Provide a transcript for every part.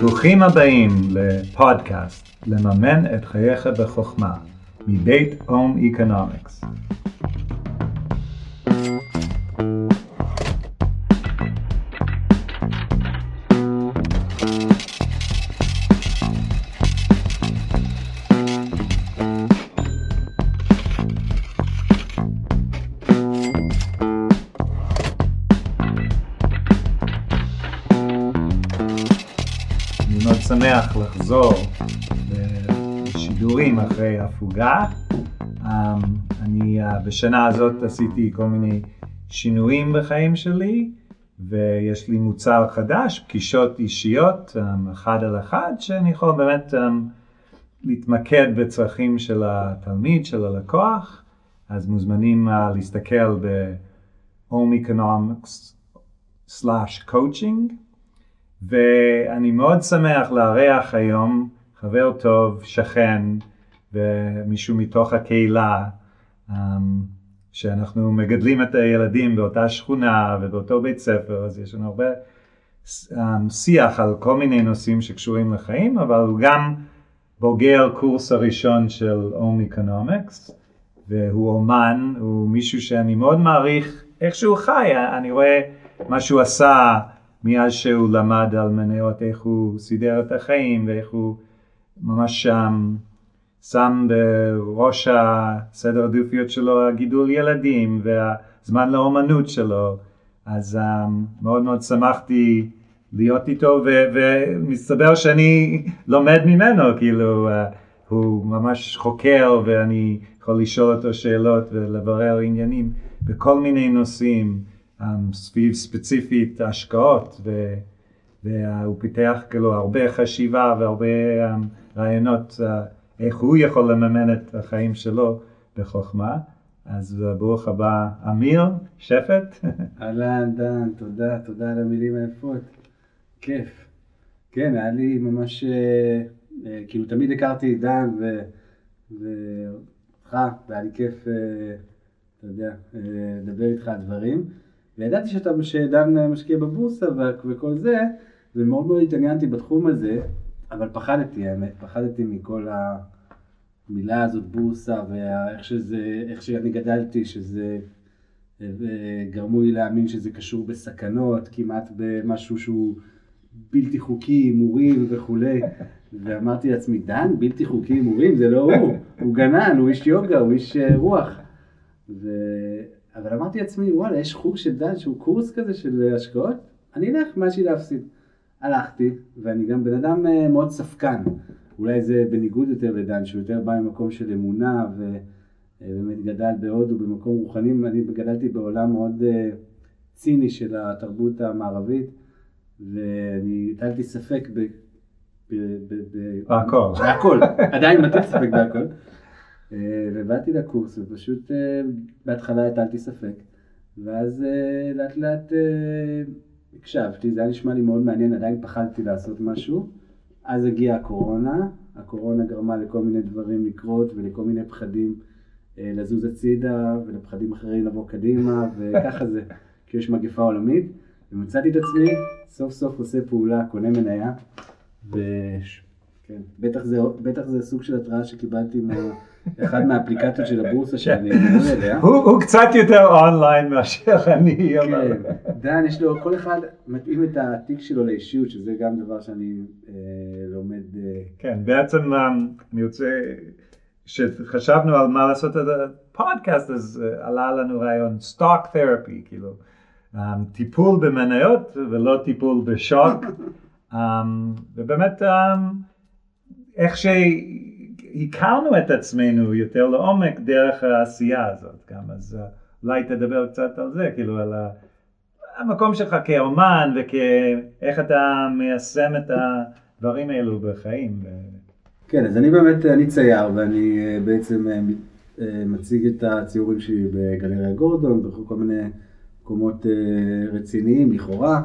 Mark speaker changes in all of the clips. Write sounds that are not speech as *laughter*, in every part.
Speaker 1: ברוכים הבאים לפודקאסט לממן את חייך בחוכמה מבית אום איקונומיקס. הפוגה. אמ, אני אה, בשנה הזאת עשיתי כל מיני שינויים בחיים שלי ויש לי מוצר חדש, פגישות אישיות, אמ, אחד על אחד, שאני יכול באמת אמ, להתמקד בצרכים של התלמיד, של הלקוח, אז מוזמנים אה, להסתכל ב-home economics/coaching. ואני מאוד שמח לארח היום חבר טוב, שכן, ומישהו מתוך הקהילה, אמ, שאנחנו מגדלים את הילדים באותה שכונה ובאותו בית ספר, אז יש לנו הרבה אמ, שיח על כל מיני נושאים שקשורים לחיים, אבל הוא גם בוגר קורס הראשון של אום איקונומיקס, והוא אומן, הוא מישהו שאני מאוד מעריך איך שהוא חי, אני רואה מה שהוא עשה מאז שהוא למד על מניות, איך הוא סידר את החיים ואיך הוא ממש שם שם בראש הסדר עדיפויות שלו הגידול ילדים והזמן לאומנות שלו. אז um, מאוד מאוד שמחתי להיות איתו ומסתבר שאני לומד ממנו, כאילו uh, הוא ממש חוקר ואני יכול לשאול אותו שאלות ולברר עניינים בכל מיני נושאים. um, סביב ספציפית השקעות ו, והוא פיתח כאילו הרבה חשיבה והרבה um, רעיונות uh, איך הוא יכול לממן את החיים שלו בחוכמה. אז ברוך הבא אמיר שפט. *laughs*
Speaker 2: אהלן דן, תודה, תודה על המילים היפות. כיף. כן, היה לי ממש, אה, אה, כאילו תמיד הכרתי את דן ואותך, והיה לי כיף, אה, אתה יודע, אה, לדבר איתך על דברים. וידעתי שאתה, שדן משקיע בבורסה וכל זה, ומאוד מאוד התעניינתי בתחום הזה, אבל פחדתי, האמת, פחדתי מכל המילה הזאת בורסה, ואיך שזה, איך שאני גדלתי, שזה גרמו לי להאמין שזה קשור בסכנות, כמעט במשהו שהוא בלתי חוקי, הימורים וכולי. *laughs* ואמרתי לעצמי, דן, בלתי חוקי הימורים, זה לא הוא, הוא גנן, הוא איש יוגה, הוא איש אה, רוח. ו... אבל אמרתי לעצמי, וואלה, יש חוג של דן שהוא קורס כזה של השקעות, אני אלך, מה יש לי להפסיד? הלכתי, ואני גם בן אדם אה, מאוד ספקן. אולי זה בניגוד יותר לדן, שהוא יותר בא ממקום של אמונה, ובאמת גדל בהודו במקום רוחני, אני גדלתי בעולם מאוד אה, ציני של התרבות המערבית, ואני הטלתי ספק ב...
Speaker 1: בהכל.
Speaker 2: בהכל, עדיין מטיל ספק בהכל. אה, ובאתי לקורס ופשוט אה, בהתחלה הטלתי ספק, ואז אה, לאט לאט הקשבתי, זה היה נשמע לי מאוד מעניין, עדיין פחדתי לעשות משהו. אז הגיעה הקורונה, הקורונה גרמה לכל מיני דברים לקרות ולכל מיני פחדים לזוז הצידה ולפחדים אחרים לבוא קדימה, *laughs* וככה זה, כי יש מגפה עולמית. ומצאתי את עצמי, סוף סוף עושה פעולה, קונה מניה, ו... כן, בטח זה, בטח זה סוג של התראה שקיבלתי מאחד מהאפליקציות של הבורסה שאני מדבר עליה. *laughs*
Speaker 1: הוא קצת יותר אונליין מאשר אני.
Speaker 2: כן, דן, יש לו, כל אחד מתאים את התיק שלו לאישיות, שזה גם דבר שאני אה, לומד. אה...
Speaker 1: כן, בעצם אה, אני רוצה, כשחשבנו על מה לעשות את הפודקאסט, אז אה, עלה לנו רעיון stock therapy, כאילו, טיפול במניות ולא טיפול בשוק. Um, *laughs* ובאמת um, איך שהכרנו את עצמנו יותר לעומק דרך העשייה הזאת גם, אז uh, אולי תדבר קצת על זה, כאילו על המקום שלך כאומן ואיך אתה מיישם את הדברים האלו בחיים.
Speaker 2: כן, אז אני באמת, אני צייר ואני uh, בעצם uh, מציג את הציורים שלי בגלריה גורדון, בכל מיני מקומות רציניים לכאורה.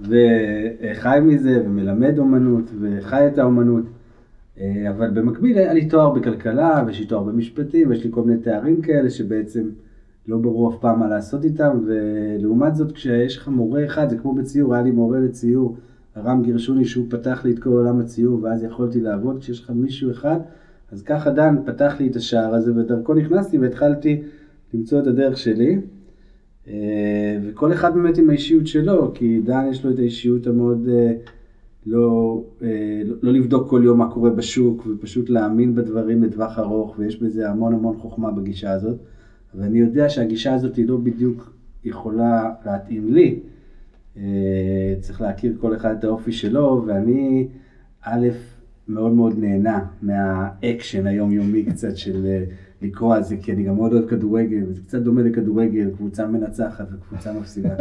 Speaker 2: וחי מזה ומלמד אומנות וחי את האומנות. אה, אבל במקביל היה לי תואר בכלכלה ויש לי תואר במשפטים ויש לי כל מיני תארים כאלה שבעצם לא ברור אף פעם מה לעשות איתם ולעומת זאת כשיש לך מורה אחד זה כמו בציור, היה לי מורה לציור הרם גירשוני שהוא פתח לי את כל עולם הציור ואז יכולתי לעבוד כשיש לך מישהו אחד, אז ככה דן פתח לי את השער הזה ודרכו נכנסתי והתחלתי למצוא את הדרך שלי. אה, וכל אחד באמת עם האישיות שלו, כי דן יש לו את האישיות המאוד אה, לא, אה, לא, לבדוק כל יום מה קורה בשוק ופשוט להאמין בדברים לטווח ארוך ויש בזה המון המון חוכמה בגישה הזאת. ואני יודע שהגישה הזאת היא לא בדיוק יכולה להתאים לי. צריך להכיר כל אחד את האופי שלו ואני א', מאוד מאוד נהנה מהאקשן היומיומי קצת של לקרוא על זה, כי אני גם מאוד אוהב כדורגל, וזה קצת דומה לכדורגל, קבוצה מנצחת וקבוצה מפסידה.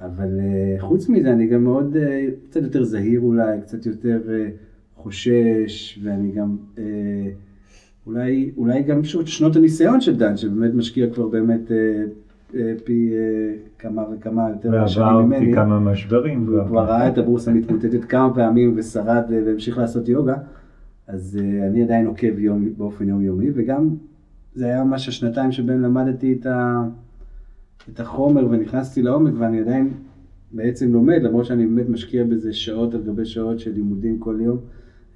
Speaker 2: אבל uh, חוץ מזה, אני גם מאוד, uh, קצת יותר זהיר אולי, קצת יותר uh, חושש, ואני גם, uh, אולי, אולי גם שנות, שנות הניסיון של דן, שבאמת משקיע כבר באמת uh, uh, פי uh, כמה וכמה יותר
Speaker 1: שנים ממני. ועבר פי כמה משברים.
Speaker 2: הוא כבר ראה את הבורסה מתמוטטת כמה פעמים ושרד והמשיך לעשות יוגה. אז uh, אני עדיין עוקב יום, באופן יומיומי, וגם זה היה ממש השנתיים שבהם למדתי את, ה, את החומר ונכנסתי לעומק ואני עדיין בעצם לומד, למרות שאני באמת משקיע בזה שעות על גבי שעות של לימודים כל יום,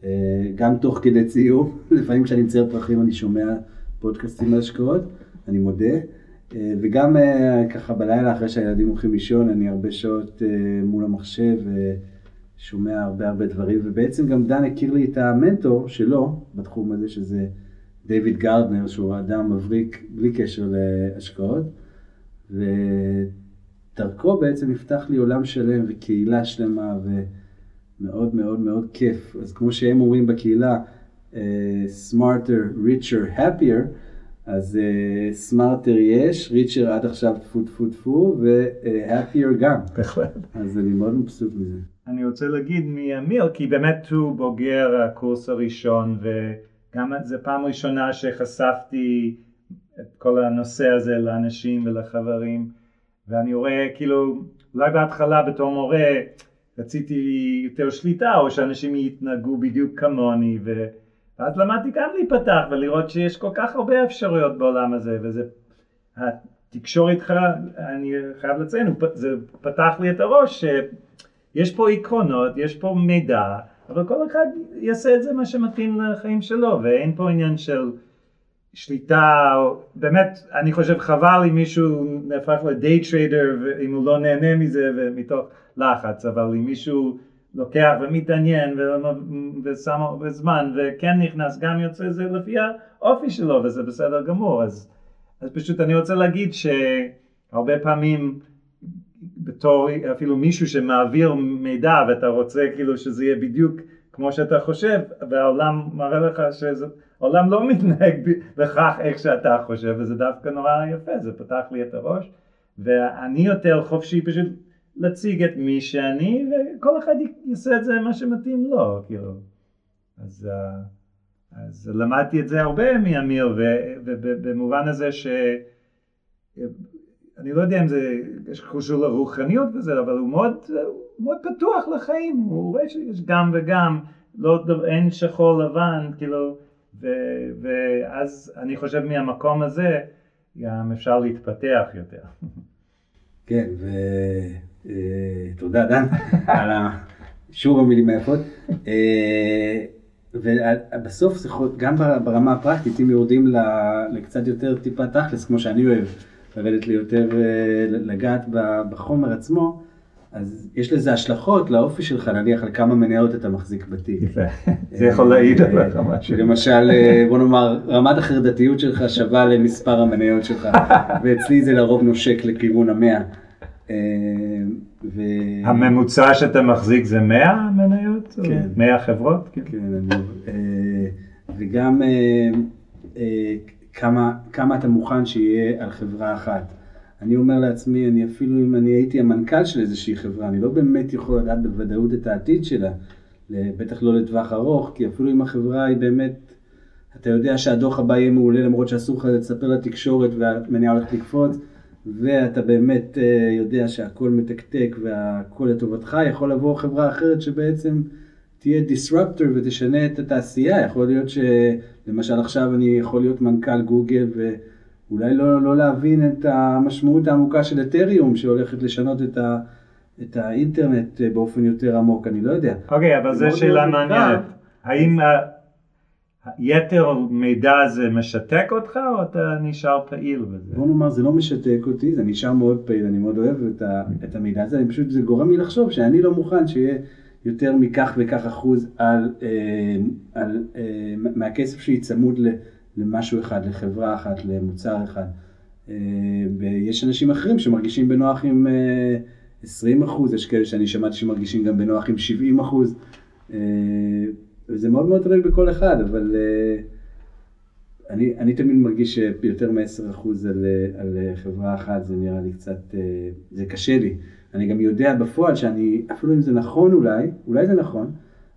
Speaker 2: אה, גם תוך כדי ציור, *laughs* לפעמים כשאני מצייר פרחים אני שומע פודקאסטים על השקעות, אני מודה, אה, וגם אה, ככה בלילה אחרי שהילדים הולכים לישון, אני הרבה שעות מול המחשב ושומע הרבה הרבה דברים, ובעצם גם דן הכיר לי את המנטור שלו בתחום הזה, שזה דיוויד גרדנר, שהוא אדם מבריק בלי קשר להשקעות, ודרכו בעצם נפתח לי עולם שלם וקהילה שלמה ומאוד מאוד מאוד כיף. אז כמו שהם אומרים בקהילה, uh, smarter, richer, happier, אז סמארטר uh, יש, ריצ'ר עד עכשיו טפו טפו טפו, והפפייר uh, גם.
Speaker 1: בהחלט.
Speaker 2: אז אני מאוד מבסוט מזה.
Speaker 1: אני רוצה להגיד מי אמיר, כי באמת הוא בוגר הקורס הראשון, ו... גם זו פעם ראשונה שחשפתי את כל הנושא הזה לאנשים ולחברים. ואני רואה כאילו אולי בהתחלה בתור מורה רציתי יותר שליטה או שאנשים יתנהגו בדיוק כמוני ו... ואז למדתי גם להיפתח ולראות שיש כל כך הרבה אפשרויות בעולם הזה וזה התקשור איתך אני חייב לציין זה פתח לי את הראש שיש פה עקרונות יש פה מידע אבל כל אחד יעשה את זה מה שמתאים לחיים שלו, ואין פה עניין של שליטה, באמת, אני חושב חבל אם מישהו נהפך ל-day trader אם הוא לא נהנה מזה ומתוך לחץ, אבל אם מישהו לוקח ומתעניין ושם זמן וכן נכנס גם יוצא זה לפי האופי שלו וזה בסדר גמור, אז, אז פשוט אני רוצה להגיד שהרבה פעמים בתור אפילו מישהו שמעביר מידע ואתה רוצה כאילו שזה יהיה בדיוק כמו שאתה חושב והעולם מראה לך שהעולם לא מתנהג בכך איך שאתה חושב וזה דווקא נורא יפה, זה פתח לי את הראש ואני יותר חופשי פשוט להציג את מי שאני וכל אחד יעשה את זה מה שמתאים לו כאילו. אז, אה, אז למדתי את זה הרבה מאמיר ובמובן הזה ש... אני לא יודע אם זה קשור לרוחניות וזה, אבל הוא מאוד, הוא מאוד פתוח לחיים, הוא רואה שיש גם וגם, לא, אין שחור לבן, כאילו, ו, ואז אני חושב מהמקום הזה גם אפשר להתפתח יותר.
Speaker 2: כן, ותודה אה, דן *laughs* על שוב המילים היפות. אה, ובסוף זה גם ברמה הפרקטית, אם יורדים לקצת יותר טיפה תכלס, כמו שאני אוהב. לרדת לי יותר אה, לגעת בחומר עצמו, אז יש לזה השלכות לאופי שלך, נניח על כמה מניות אתה מחזיק בתיק.
Speaker 1: יפה, *laughs* זה יכול להעיד עליך משהו.
Speaker 2: למשל, אה, בוא נאמר, רמת החרדתיות שלך שווה למספר המניות שלך, *laughs* ואצלי זה לרוב נושק לכיוון המאה. אה,
Speaker 1: ו... הממוצע שאתה מחזיק זה 100 מניות?
Speaker 2: כן.
Speaker 1: 100 חברות?
Speaker 2: כן, כן. וגם כמה, כמה אתה מוכן שיהיה על חברה אחת. אני אומר לעצמי, אני אפילו אם אני הייתי המנכ"ל של איזושהי חברה, אני לא באמת יכול לדעת בוודאות את העתיד שלה, בטח לא לטווח ארוך, כי אפילו אם החברה היא באמת, אתה יודע שהדוח הבא יהיה מעולה למרות שאסור לך לספר לתקשורת והמניעה הולכת לקפוץ, ואתה באמת אה, יודע שהכל מתקתק והכל לטובתך, יכול לבוא חברה אחרת שבעצם תהיה disruptor ותשנה את התעשייה, יכול להיות ש... למשל עכשיו אני יכול להיות מנכ"ל גוגל ואולי לא, לא להבין את המשמעות העמוקה של אתריום שהולכת לשנות את, ה, את האינטרנט אה, באופן יותר עמוק, אני לא יודע.
Speaker 1: אוקיי, אבל זו שאלה מעניינת. האם יתר מידע הזה משתק אותך או אתה נשאר פעיל בזה?
Speaker 2: בוא נאמר, זה לא משתק אותי, זה נשאר מאוד פעיל, אני מאוד אוהב את, ה, את המידע הזה, אני פשוט, זה גורם לי לחשוב שאני לא מוכן שיהיה יותר מכך וכך אחוז על, אה, על, אה, מהכסף שלי צמוד למשהו אחד, לחברה אחת, למוצר אחד. אה, ויש אנשים אחרים שמרגישים בנוח עם אה, 20 אחוז, יש כאלה שאני שמעתי שמרגישים גם בנוח עם 70 אחוז. וזה מאוד מאוד תלוי בכל אחד, אבל אני, אני תמיד מרגיש שיותר מ-10% על, אה, על אה, חברה אחת זה נראה לי קצת, זה קשה לי. אני גם יודע בפועל שאני, אפילו אם זה נכון אולי, אולי זה נכון,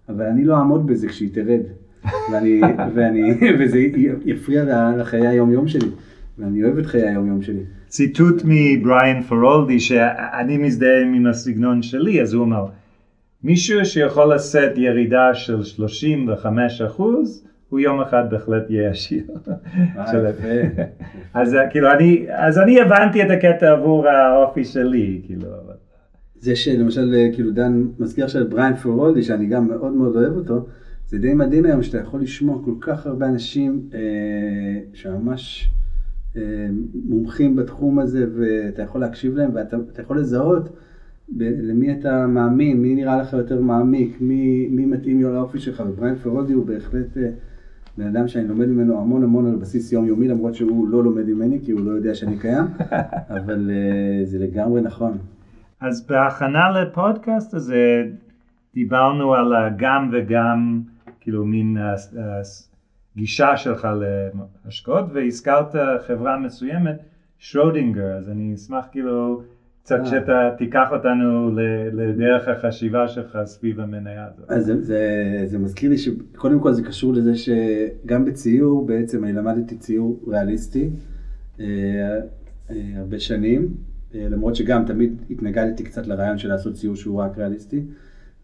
Speaker 2: אבל אני לא אעמוד בזה כשהיא תרד. *laughs* ואני, ואני, וזה יפריע לחיי היום יום שלי. ואני אוהב את חיי היום יום שלי.
Speaker 1: ציטוט מבריאן פרולדי שאני מזדהה עם הסגנון שלי, אז הוא אמר, מישהו שיכול לשאת ירידה של 35 אחוז, הוא יום אחד בהחלט יהיה עשיר.
Speaker 2: אה. *laughs*
Speaker 1: אז אה, כאילו אני, אז אני הבנתי את הקטע עבור האופי שלי, כאילו, אבל...
Speaker 2: זה שלמשל, אה, כאילו דן מזכיר של בריין פורולדי, שאני גם מאוד מאוד אוהב אותו, זה די מדהים היום שאתה יכול לשמוע כל כך הרבה אנשים אה, שממש אה, מומחים בתחום הזה, ואתה יכול להקשיב להם, ואתה אתה יכול לזהות ב- למי אתה מאמין, מי נראה לך יותר מעמיק, מי, מי מתאים לאופי שלך, ובריין פורולדי הוא בהחלט אה, בן אדם שאני לומד ממנו המון המון על בסיס יומיומי, למרות שהוא לא לומד ממני, כי הוא לא יודע שאני קיים, *laughs* אבל אה, זה לגמרי נכון.
Speaker 1: אז בהכנה לפודקאסט הזה דיברנו על הגם וגם, כאילו מין ה- ה- גישה שלך להשקעות, והזכרת חברה מסוימת, שרודינגר, אז אני אשמח כאילו קצת
Speaker 2: אה.
Speaker 1: שאתה תיקח אותנו לדרך החשיבה שלך סביב המניה הזאת.
Speaker 2: אז זה, זה, זה מזכיר לי שקודם כל זה קשור לזה שגם בציור בעצם אני למדתי ציור ריאליסטי אה, אה, הרבה שנים, למרות שגם תמיד התנגדתי קצת לרעיון של לעשות ציור שהוא רק ריאליסטי,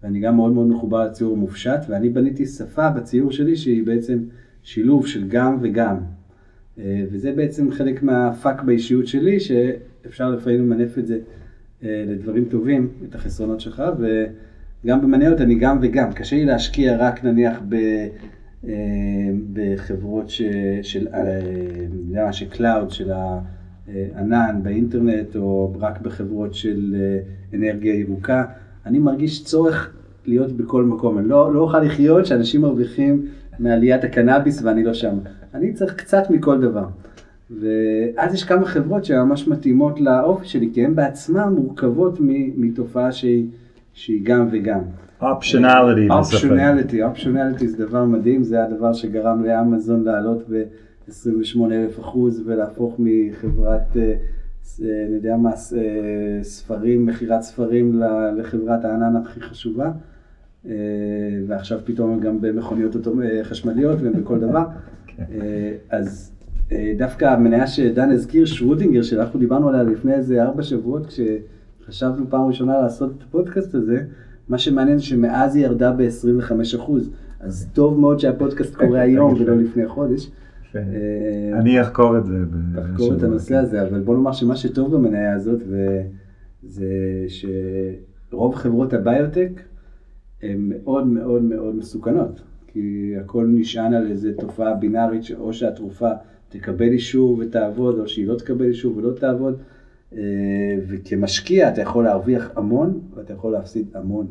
Speaker 2: ואני גם מאוד מאוד מחובר לציור מופשט, ואני בניתי שפה בציור שלי שהיא בעצם שילוב של גם וגם. אה, וזה בעצם חלק מהפאק באישיות שלי, שאפשר לפעמים למנף את זה אה, לדברים טובים, את החסרונות שלך, וגם במניות אני גם וגם. קשה לי להשקיע רק נניח ב, אה, בחברות ש, של, אה, של cloud, של הענן באינטרנט, או רק בחברות של אה, אנרגיה ירוקה. אני מרגיש צורך להיות בכל מקום. אני לא, לא אוכל לחיות שאנשים מרוויחים מעליית הקנאביס ואני לא שם. אני צריך קצת מכל דבר. ואז יש כמה חברות שממש מתאימות לאופי שלי, כי הן בעצמן מורכבות מתופעה שהיא, שהיא גם וגם.
Speaker 1: אופשנליטי.
Speaker 2: אופשונליטי, אופשונליטי זה דבר מדהים, זה הדבר שגרם לאמזון לעלות ב-28 אלף אחוז ולהפוך מחברת, אה, אה, אני יודע מה, אה, ספרים, מכירת ספרים לחברת הענן הכי חשובה. ועכשיו פתאום הם גם במכוניות חשמליות ובכל דבר. אה, אז דווקא המניה שדן הזכיר, שרודינגר, שאנחנו דיברנו עליה לפני איזה ארבע שבועות, כשחשבנו פעם ראשונה לעשות את הפודקאסט הזה, מה שמעניין זה שמאז היא ירדה ב-25 אז טוב מאוד שהפודקאסט קורה *laughs* היום ולא לפני חודש.
Speaker 1: יפה.
Speaker 2: אה,
Speaker 1: אני אחקור את זה.
Speaker 2: לחקור את הנושא. הזה, אבל בוא נאמר שמה שטוב במניה הזאת, זה שרוב חברות הביוטק הן מאוד מאוד מאוד מסוכנות, כי הכל נשען על איזו תופעה בינארית, שאו שהתרופה תקבל אישור ותעבוד, או שהיא לא תקבל אישור ולא תעבוד, אה, וכמשקיע אתה יכול להרוויח המון, ואתה יכול להפסיד המון.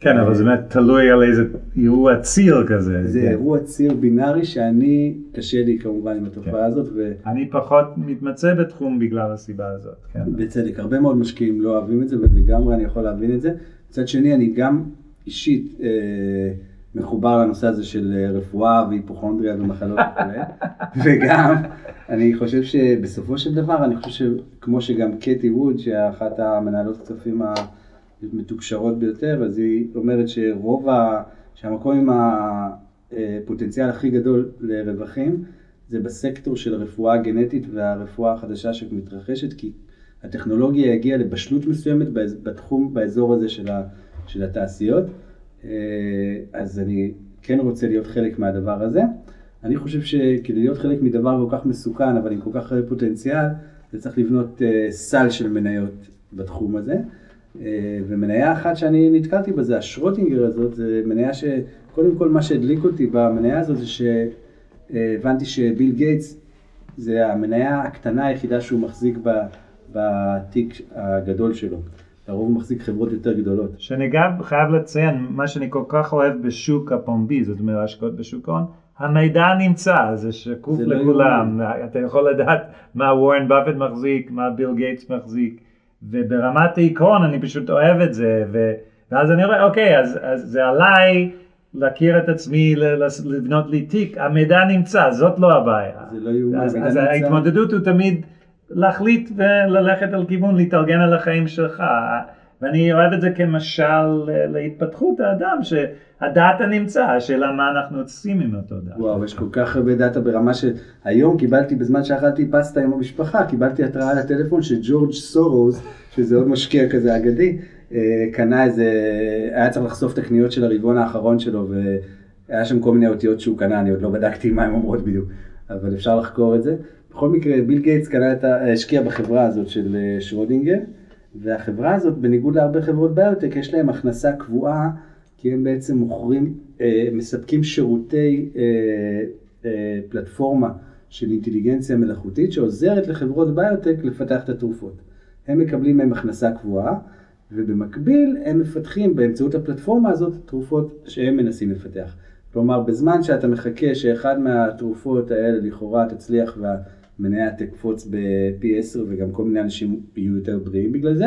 Speaker 1: כן, אבל זה באמת תלוי על איזה אירוע ציר כזה.
Speaker 2: זה
Speaker 1: כן.
Speaker 2: אירוע ציר בינארי שאני, קשה לי כמובן עם
Speaker 1: כן.
Speaker 2: התופעה הזאת, ו...
Speaker 1: אני פחות מתמצא בתחום בגלל הסיבה הזאת. כן.
Speaker 2: בצדק, הרבה מאוד משקיעים לא אוהבים את זה, ולגמרי אני יכול להבין את זה. מצד שני, אני גם אישית אה, מחובר לנושא הזה של אה, רפואה והיפוכונדריה ומחלות *laughs* וכו', וגם אני חושב שבסופו של דבר, אני חושב שכמו שגם קטי ווד, שאחת המנהלות כספים המתוקשרות ביותר, אז היא אומרת שרוב ה... שהמקום עם הפוטנציאל הכי גדול לרווחים, זה בסקטור של הרפואה הגנטית והרפואה החדשה שמתרחשת, כי הטכנולוגיה הגיעה לבשלות מסוימת בתחום, באזור הזה של, ה, של התעשיות. אה, אז אני כן רוצה להיות חלק מהדבר הזה. אני חושב שכדי להיות חלק מדבר כל כך מסוכן, אבל עם כל כך הרבה פוטנציאל, זה צריך לבנות אה, סל של מניות בתחום הזה. אה, ומניה אחת שאני נתקלתי בה זה השרוטינגר הזאת, זה מניה שקודם כל מה שהדליק אותי במניה הזאת זה שהבנתי שביל גייטס זה המניה הקטנה היחידה שהוא מחזיק בתיק הגדול שלו. לרוב הוא מחזיק חברות יותר גדולות.
Speaker 1: שאני גם חייב לציין, מה שאני כל כך אוהב בשוק הפומבי, זאת אומרת השקעות בשוק ההון, המידע נמצא, זה שקוף זה לא לכולם, לא אתה יכול לדעת מה וורן באפט מחזיק, מה ביל גייטס מחזיק, וברמת העיקרון אני פשוט אוהב את זה, ו... ואז אני רואה, אוקיי, אז, אז זה עליי להכיר את עצמי, לבנות לי תיק, המידע נמצא, זאת לא הבעיה.
Speaker 2: זה לא יאומן,
Speaker 1: אז, אז ההתמודדות הוא תמיד להחליט וללכת על כיוון, להתארגן על החיים שלך. ואני אוהב את זה כמשל להתפתחות האדם, שהדאטה נמצא, השאלה מה אנחנו עושים עם אותו דאטה.
Speaker 2: וואו, יש כל כך הרבה דאטה ברמה שהיום קיבלתי, בזמן שאכלתי פסטה עם המשפחה, קיבלתי התראה לטלפון שג'ורג' סורוז, שזה עוד משקיע כזה אגדי, אה, קנה איזה, היה צריך לחשוף את הקניות של הרבעון האחרון שלו, והיה שם כל מיני אותיות שהוא קנה, אני עוד לא בדקתי מה הן אומרות בדיוק, אבל אפשר לחקור את זה. בכל מקרה, ביל גייטס קנה את ה... השקיע בחברה הזאת של אה, שרודינגר. והחברה הזאת, בניגוד להרבה חברות ביוטק, יש להם הכנסה קבועה, כי הם בעצם מוכרים, אה, מספקים שירותי אה, אה, פלטפורמה של אינטליגנציה מלאכותית שעוזרת לחברות ביוטק לפתח את התרופות. הם מקבלים מהם הכנסה קבועה, ובמקביל הם מפתחים באמצעות הפלטפורמה הזאת תרופות שהם מנסים לפתח. כלומר, בזמן שאתה מחכה שאחד מהתרופות האלה לכאורה תצליח וה... מניה תקפוץ בפי 10 וגם כל מיני אנשים יהיו יותר בריאים בגלל זה.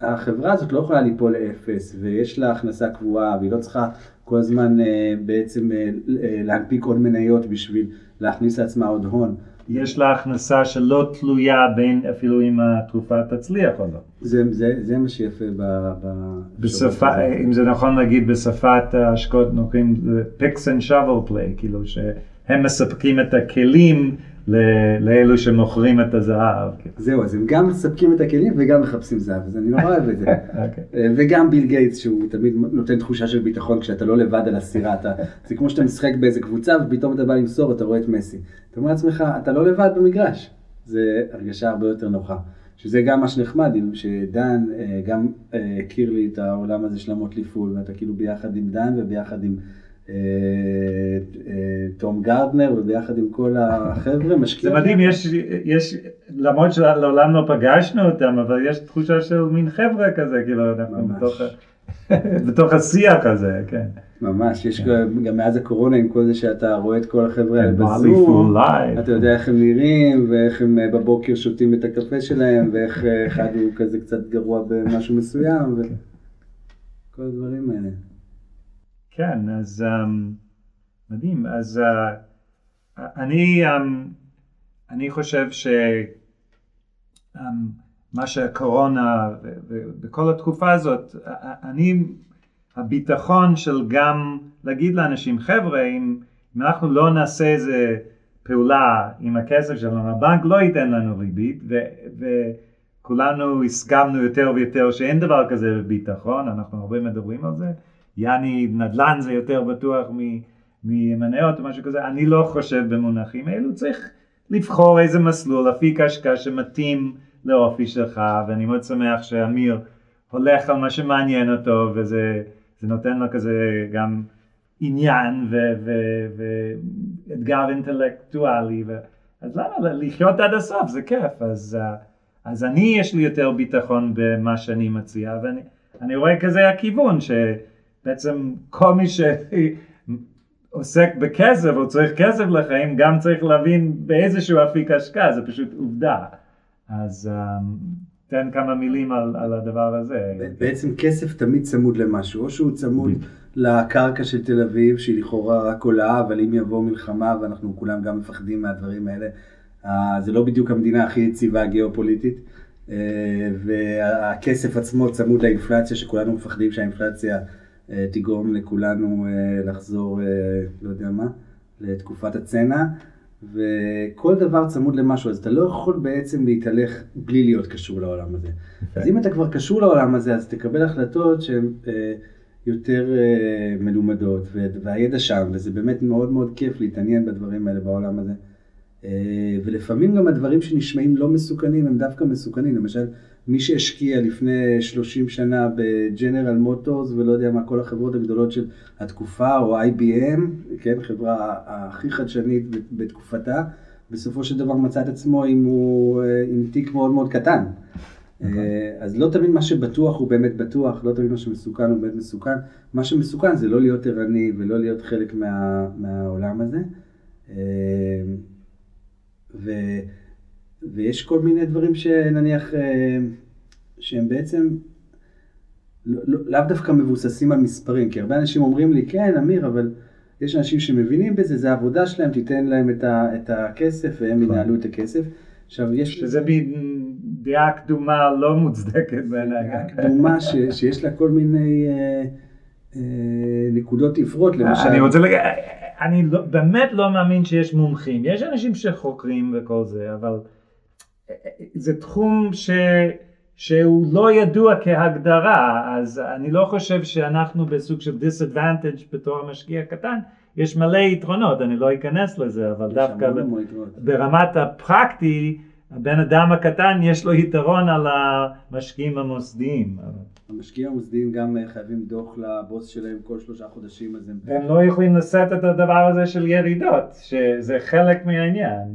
Speaker 2: החברה הזאת לא יכולה ליפול לאפס ויש לה הכנסה קבועה והיא לא צריכה כל הזמן אה, בעצם אה, אה, להנפיק עוד מניות בשביל להכניס לעצמה עוד הון.
Speaker 1: יש לה הכנסה שלא תלויה בין אפילו אם התרופה תצליח או לא.
Speaker 2: זה, זה, זה מה שיפה ב... ב
Speaker 1: בשפה, אם זה נכון להגיד בשפת ההשקעות נוקרים, picks and shovel play, כאילו שהם מספקים את הכלים לאלו שמוכרים את הזהב.
Speaker 2: זהו, אז הם גם מספקים את הכלים וגם מחפשים זהב, אז אני לא אוהב את זה. *laughs* אוקיי. אה, וגם ביל גייטס, שהוא תמיד נותן תחושה של ביטחון כשאתה לא לבד על הסירה, זה כמו שאתה משחק באיזה קבוצה ופתאום אתה בא למסור, אתה רואה את מסי. אתה אומר לעצמך, אתה לא לבד במגרש. זה הרגשה הרבה יותר נוחה. שזה גם מה שנחמד, שדן אה, גם אה, הכיר לי את העולם הזה של המוטלי פול, ואתה כאילו ביחד עם דן וביחד עם... אה, אה, תום גרדנר וביחד עם כל החבר'ה משקיעים.
Speaker 1: זה מדהים, יש, יש, למרות שלעולם לא פגשנו אותם, אבל יש תחושה של מין חבר'ה כזה, כאילו, אנחנו בתוך, *laughs* בתוך השיח הזה, כן.
Speaker 2: ממש, יש כן. גם מאז הקורונה עם כל זה שאתה רואה את כל החבר'ה האלה כן, בזום, אתה יודע איך הם נראים ואיך הם אה, בבוקר שותים את הקפה שלהם ואיך אחד הוא כזה קצת גרוע במשהו מסוים וכל הדברים האלה.
Speaker 1: כן, אז um, מדהים. אז uh, אני, um, אני חושב שמה um, שהקורונה וכל התקופה הזאת, אני, הביטחון של גם להגיד לאנשים, חבר'ה, אם, אם אנחנו לא נעשה איזה פעולה עם הכסף שלנו, הבנק לא ייתן לנו ריבית, ו, וכולנו הסכמנו יותר ויותר שאין דבר כזה בביטחון, אנחנו הרבה מדברים על זה. יעני נדל"ן זה יותר בטוח ממניות או משהו כזה, אני לא חושב במונחים האלו, צריך לבחור איזה מסלול, אפיק השקעה שמתאים לאופי שלך, ואני מאוד שמח שאמיר הולך על מה שמעניין אותו, וזה נותן לו כזה גם עניין ואתגר אינטלקטואלי, ו... אז למה לחיות עד הסוף? זה כיף, אז, אז אני יש לי יותר ביטחון במה שאני מציע, ואני רואה כזה הכיוון, ש... בעצם כל מי שעוסק בכסף או צריך כסף לחיים גם צריך להבין באיזשהו אפיק השקעה, זה פשוט עובדה. אז um, תן כמה מילים על, על הדבר הזה.
Speaker 2: בעצם כסף תמיד צמוד למשהו, או שהוא צמוד לקרקע של תל אביב, שהיא לכאורה רק עולה, אבל אם יבוא מלחמה ואנחנו כולם גם מפחדים מהדברים האלה, uh, זה לא בדיוק המדינה הכי יציבה הגיאופוליטית. Uh, והכסף עצמו צמוד לאינפלציה, שכולנו מפחדים שהאינפלציה אה, תגרום לכולנו אה, לחזור, אה, לא יודע מה, לתקופת הצנע, וכל דבר צמוד למשהו, אז אתה לא יכול בעצם להתהלך בלי להיות קשור לעולם הזה. Okay. אז אם אתה כבר קשור לעולם הזה, אז תקבל החלטות שהן יותר מלומדות, והידע שם, וזה באמת מאוד מאוד כיף להתעניין בדברים האלה בעולם הזה. אה, ולפעמים גם הדברים שנשמעים לא מסוכנים הם דווקא מסוכנים. למשל, מי שהשקיע לפני 30 שנה בג'נרל מוטורס ולא יודע מה, כל החברות הגדולות של התקופה, או IBM, כן, חברה הכי חדשנית בתקופתה, בסופו של דבר מצא את עצמו עם, הוא, אה, עם תיק מאוד מאוד קטן. נכון. אז לא תמיד מה שבטוח הוא באמת בטוח, לא תמיד מה שמסוכן הוא באמת מסוכן. מה שמסוכן זה לא להיות ערני ולא להיות חלק מה, מהעולם הזה. ו, ויש כל מיני דברים שנניח, אה, שהם בעצם לא, לא, לאו דווקא מבוססים על מספרים, כי הרבה אנשים אומרים לי, כן, אמיר, אבל יש אנשים שמבינים בזה, זה העבודה שלהם, תיתן להם את, ה, את הכסף והם נכון. ינהלו את הכסף.
Speaker 1: עכשיו יש... שזה דעה קדומה לא מוצדקת בעיניי. דעה
Speaker 2: קדומה ש, שיש לה כל מיני אה, אה, נקודות עיוורות,
Speaker 1: למשל. אני רוצה להגיד... אני לא, באמת לא מאמין שיש מומחים. יש אנשים שחוקרים וכל זה, אבל זה תחום ש, שהוא לא ידוע כהגדרה, אז אני לא חושב שאנחנו בסוג של disadvantage בתור המשקיע הקטן. יש מלא יתרונות, אני לא אכנס לזה, אבל דווקא ברמת הפרקטי, הבן אדם הקטן יש לו יתרון על המשקיעים המוסדיים.
Speaker 2: המשקיעים המוסדיים גם אה, חייבים דוח לבוס שלהם כל שלושה חודשים, אז הם...
Speaker 1: הם לא יכולים לשאת את הדבר הזה של ירידות, שזה חלק מהעניין.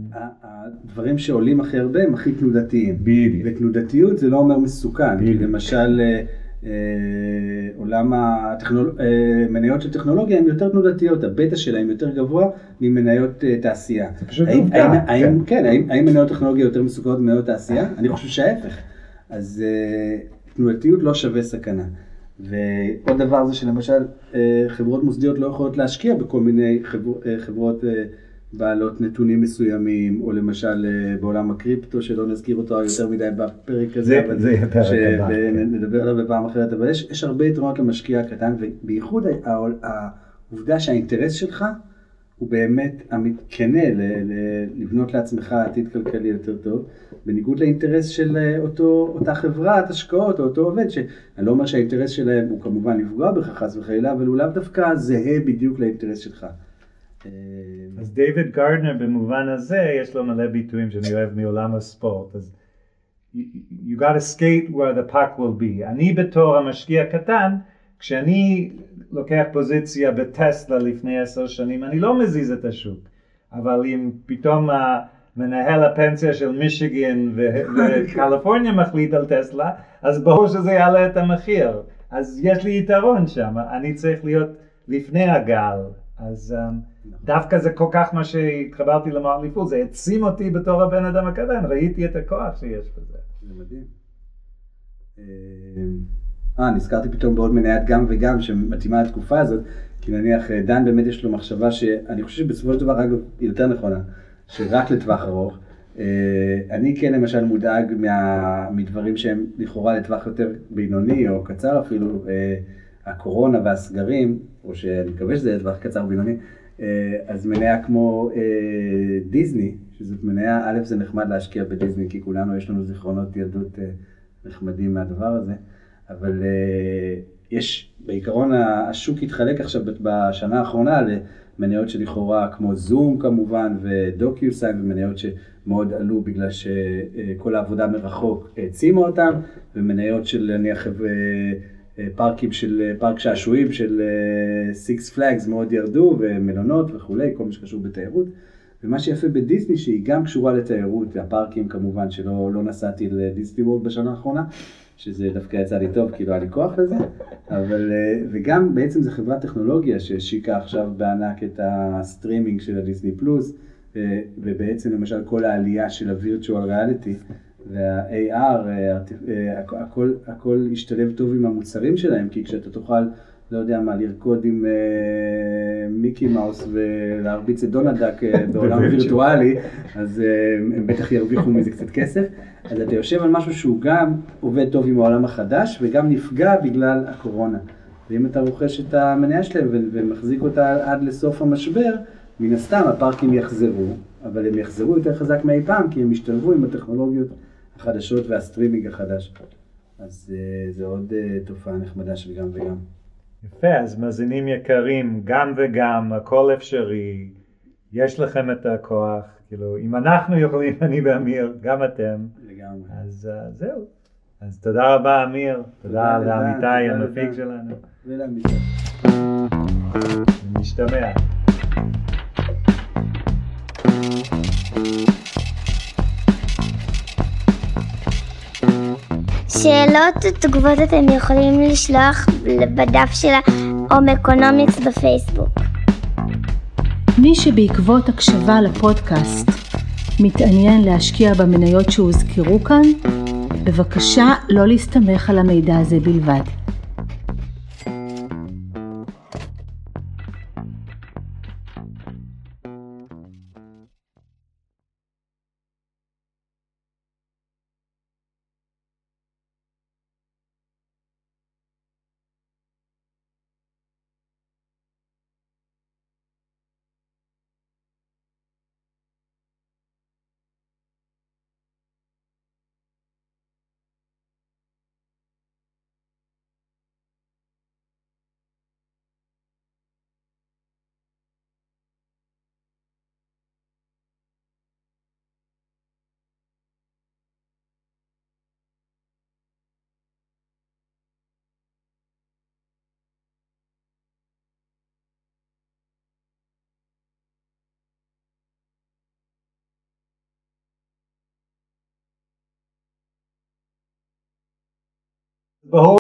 Speaker 2: הדברים שעולים הכי הרבה הם הכי תנודתיים.
Speaker 1: בדיוק.
Speaker 2: ותנודתיות זה לא אומר מסוכן. בדיוק. למשל... אה, אה, עולם המניות של טכנולוגיה הן יותר תנודתיות, הבטא שלהן יותר גבוה ממניות תעשייה.
Speaker 1: זה פשוט עובדה.
Speaker 2: כן, כן האם מניות טכנולוגיה יותר מסוכנות ממניות תעשייה? אני חושב שההפך. אז תנועתיות לא שווה סכנה. ועוד דבר זה שלמשל אה, חברות מוסדיות לא יכולות להשקיע בכל מיני חבר, אה, חברות אה, בעלות נתונים מסוימים, או למשל בעולם הקריפטו, שלא נזכיר אותו יותר מדי בפרק הזה,
Speaker 1: זה, אבל זה פרק הבא.
Speaker 2: שנדבר כן. עליו בפעם אחרת, אבל יש, יש הרבה יתרונות למשקיע הקטן, ובייחוד העובדה שהאינטרס שלך הוא באמת כנה לבנות לעצמך עתיד כלכלי יותר טוב, בניגוד לאינטרס של אה, אותו, אותה חברת השקעות או אותו עובד, שאני לא אומר שהאינטרס שלהם הוא כמובן לפגוע בך חס וחלילה, אבל הוא לאו דווקא זהה בדיוק לאינטרס שלך.
Speaker 1: אה, אז דיוויד גארדנר במובן הזה יש לו מלא ביטויים שאני אוהב מעולם הספורט. אז you gotta skate where the puck will be. אני בתור המשקיע הקטן, כשאני לוקח פוזיציה בטסלה לפני עשר שנים, אני לא מזיז את השוק. אבל אם פתאום מנהל הפנסיה של מישיגן *laughs* וקליפורניה מחליט על טסלה, אז ברור שזה יעלה את המחיר. אז יש לי יתרון שם, אני צריך להיות לפני הגל. אז um, דווקא זה כל כך מה שהתחברתי למרלי פול, זה העצים אותי בתור הבן אדם הקטן, ראיתי את הכוח שיש בזה.
Speaker 2: זה מדהים. אה, נזכרתי פתאום בעוד מניית גם וגם שמתאימה לתקופה הזאת, כי נניח אה, דן באמת יש לו מחשבה שאני חושב שבסופו של דבר, אגב, היא יותר נכונה, שרק לטווח ארוך. אה, אני כן למשל מודאג מה, מדברים שהם לכאורה לטווח יותר בינוני או קצר אפילו, אה, הקורונה והסגרים, או שאני מקווה שזה לטווח קצר בינוני, אז מניה כמו דיסני, שזאת מניה, א' זה נחמד להשקיע בדיסני, כי כולנו יש לנו זיכרונות ילדות נחמדים מהדבר הזה. אבל uh, יש, בעיקרון השוק התחלק עכשיו בשנה האחרונה למניות שלכאורה כמו זום כמובן ודוקיוסיין ומניות שמאוד עלו בגלל שכל העבודה מרחוק העצימה אותם ומניות של נניח אה, פארקים של, פארק שעשועים של Six Flags מאוד ירדו ומלונות וכולי, כל מה שקשור בתיירות. ומה שיפה בדיסני שהיא גם קשורה לתיירות, הפארקים כמובן שלא לא נסעתי לדיסני וורלד בשנה האחרונה, שזה דווקא יצא לי טוב, כי לא היה לי כוח לזה, אבל, אה, וגם בעצם זו חברת טכנולוגיה שהשיקה עכשיו בענק את ה-streaming של הדיסני פלוס, ובעצם למשל כל העלייה של הווירטואל ריאליטי וה-AR, אה, אה, הכל, הכל השתלב טוב עם המוצרים שלהם, כי כשאתה תוכל לא יודע מה, לרקוד עם אה, מיקי מאוס ולהרביץ את דונלדק אה, *laughs* בעולם וירטואלי, אז אה, הם בטח ירוויחו מזה קצת כסף. אז אתה יושב על משהו שהוא גם עובד טוב עם העולם החדש וגם נפגע בגלל הקורונה. ואם אתה רוכש את המניה שלהם ומחזיק אותה עד לסוף המשבר, מן הסתם הפארקים יחזרו, אבל הם יחזרו יותר חזק מאי פעם כי הם ישתלבו עם הטכנולוגיות החדשות וה-streaming החדש. אז זו עוד תופעה נחמדה של גם וגם.
Speaker 1: יפה, אז מאזינים יקרים, גם וגם, הכל אפשרי. יש לכם את הכוח, כאילו, אם אנחנו יכולים, אני ואמיר, גם אתם,
Speaker 2: לגמרי.
Speaker 1: אז uh, זהו. אז תודה רבה, אמיר, תודה לעמיתי המפיק. שלנו,
Speaker 2: ולעמיתה.
Speaker 1: נשתמע.
Speaker 3: שאלות ותגובות אתם יכולים לשלוח בדף של ה-Home Economics בפייסבוק.
Speaker 4: מי שבעקבות הקשבה לפודקאסט מתעניין להשקיע במניות שהוזכרו כאן, בבקשה לא להסתמך על המידע הזה בלבד.
Speaker 1: ברור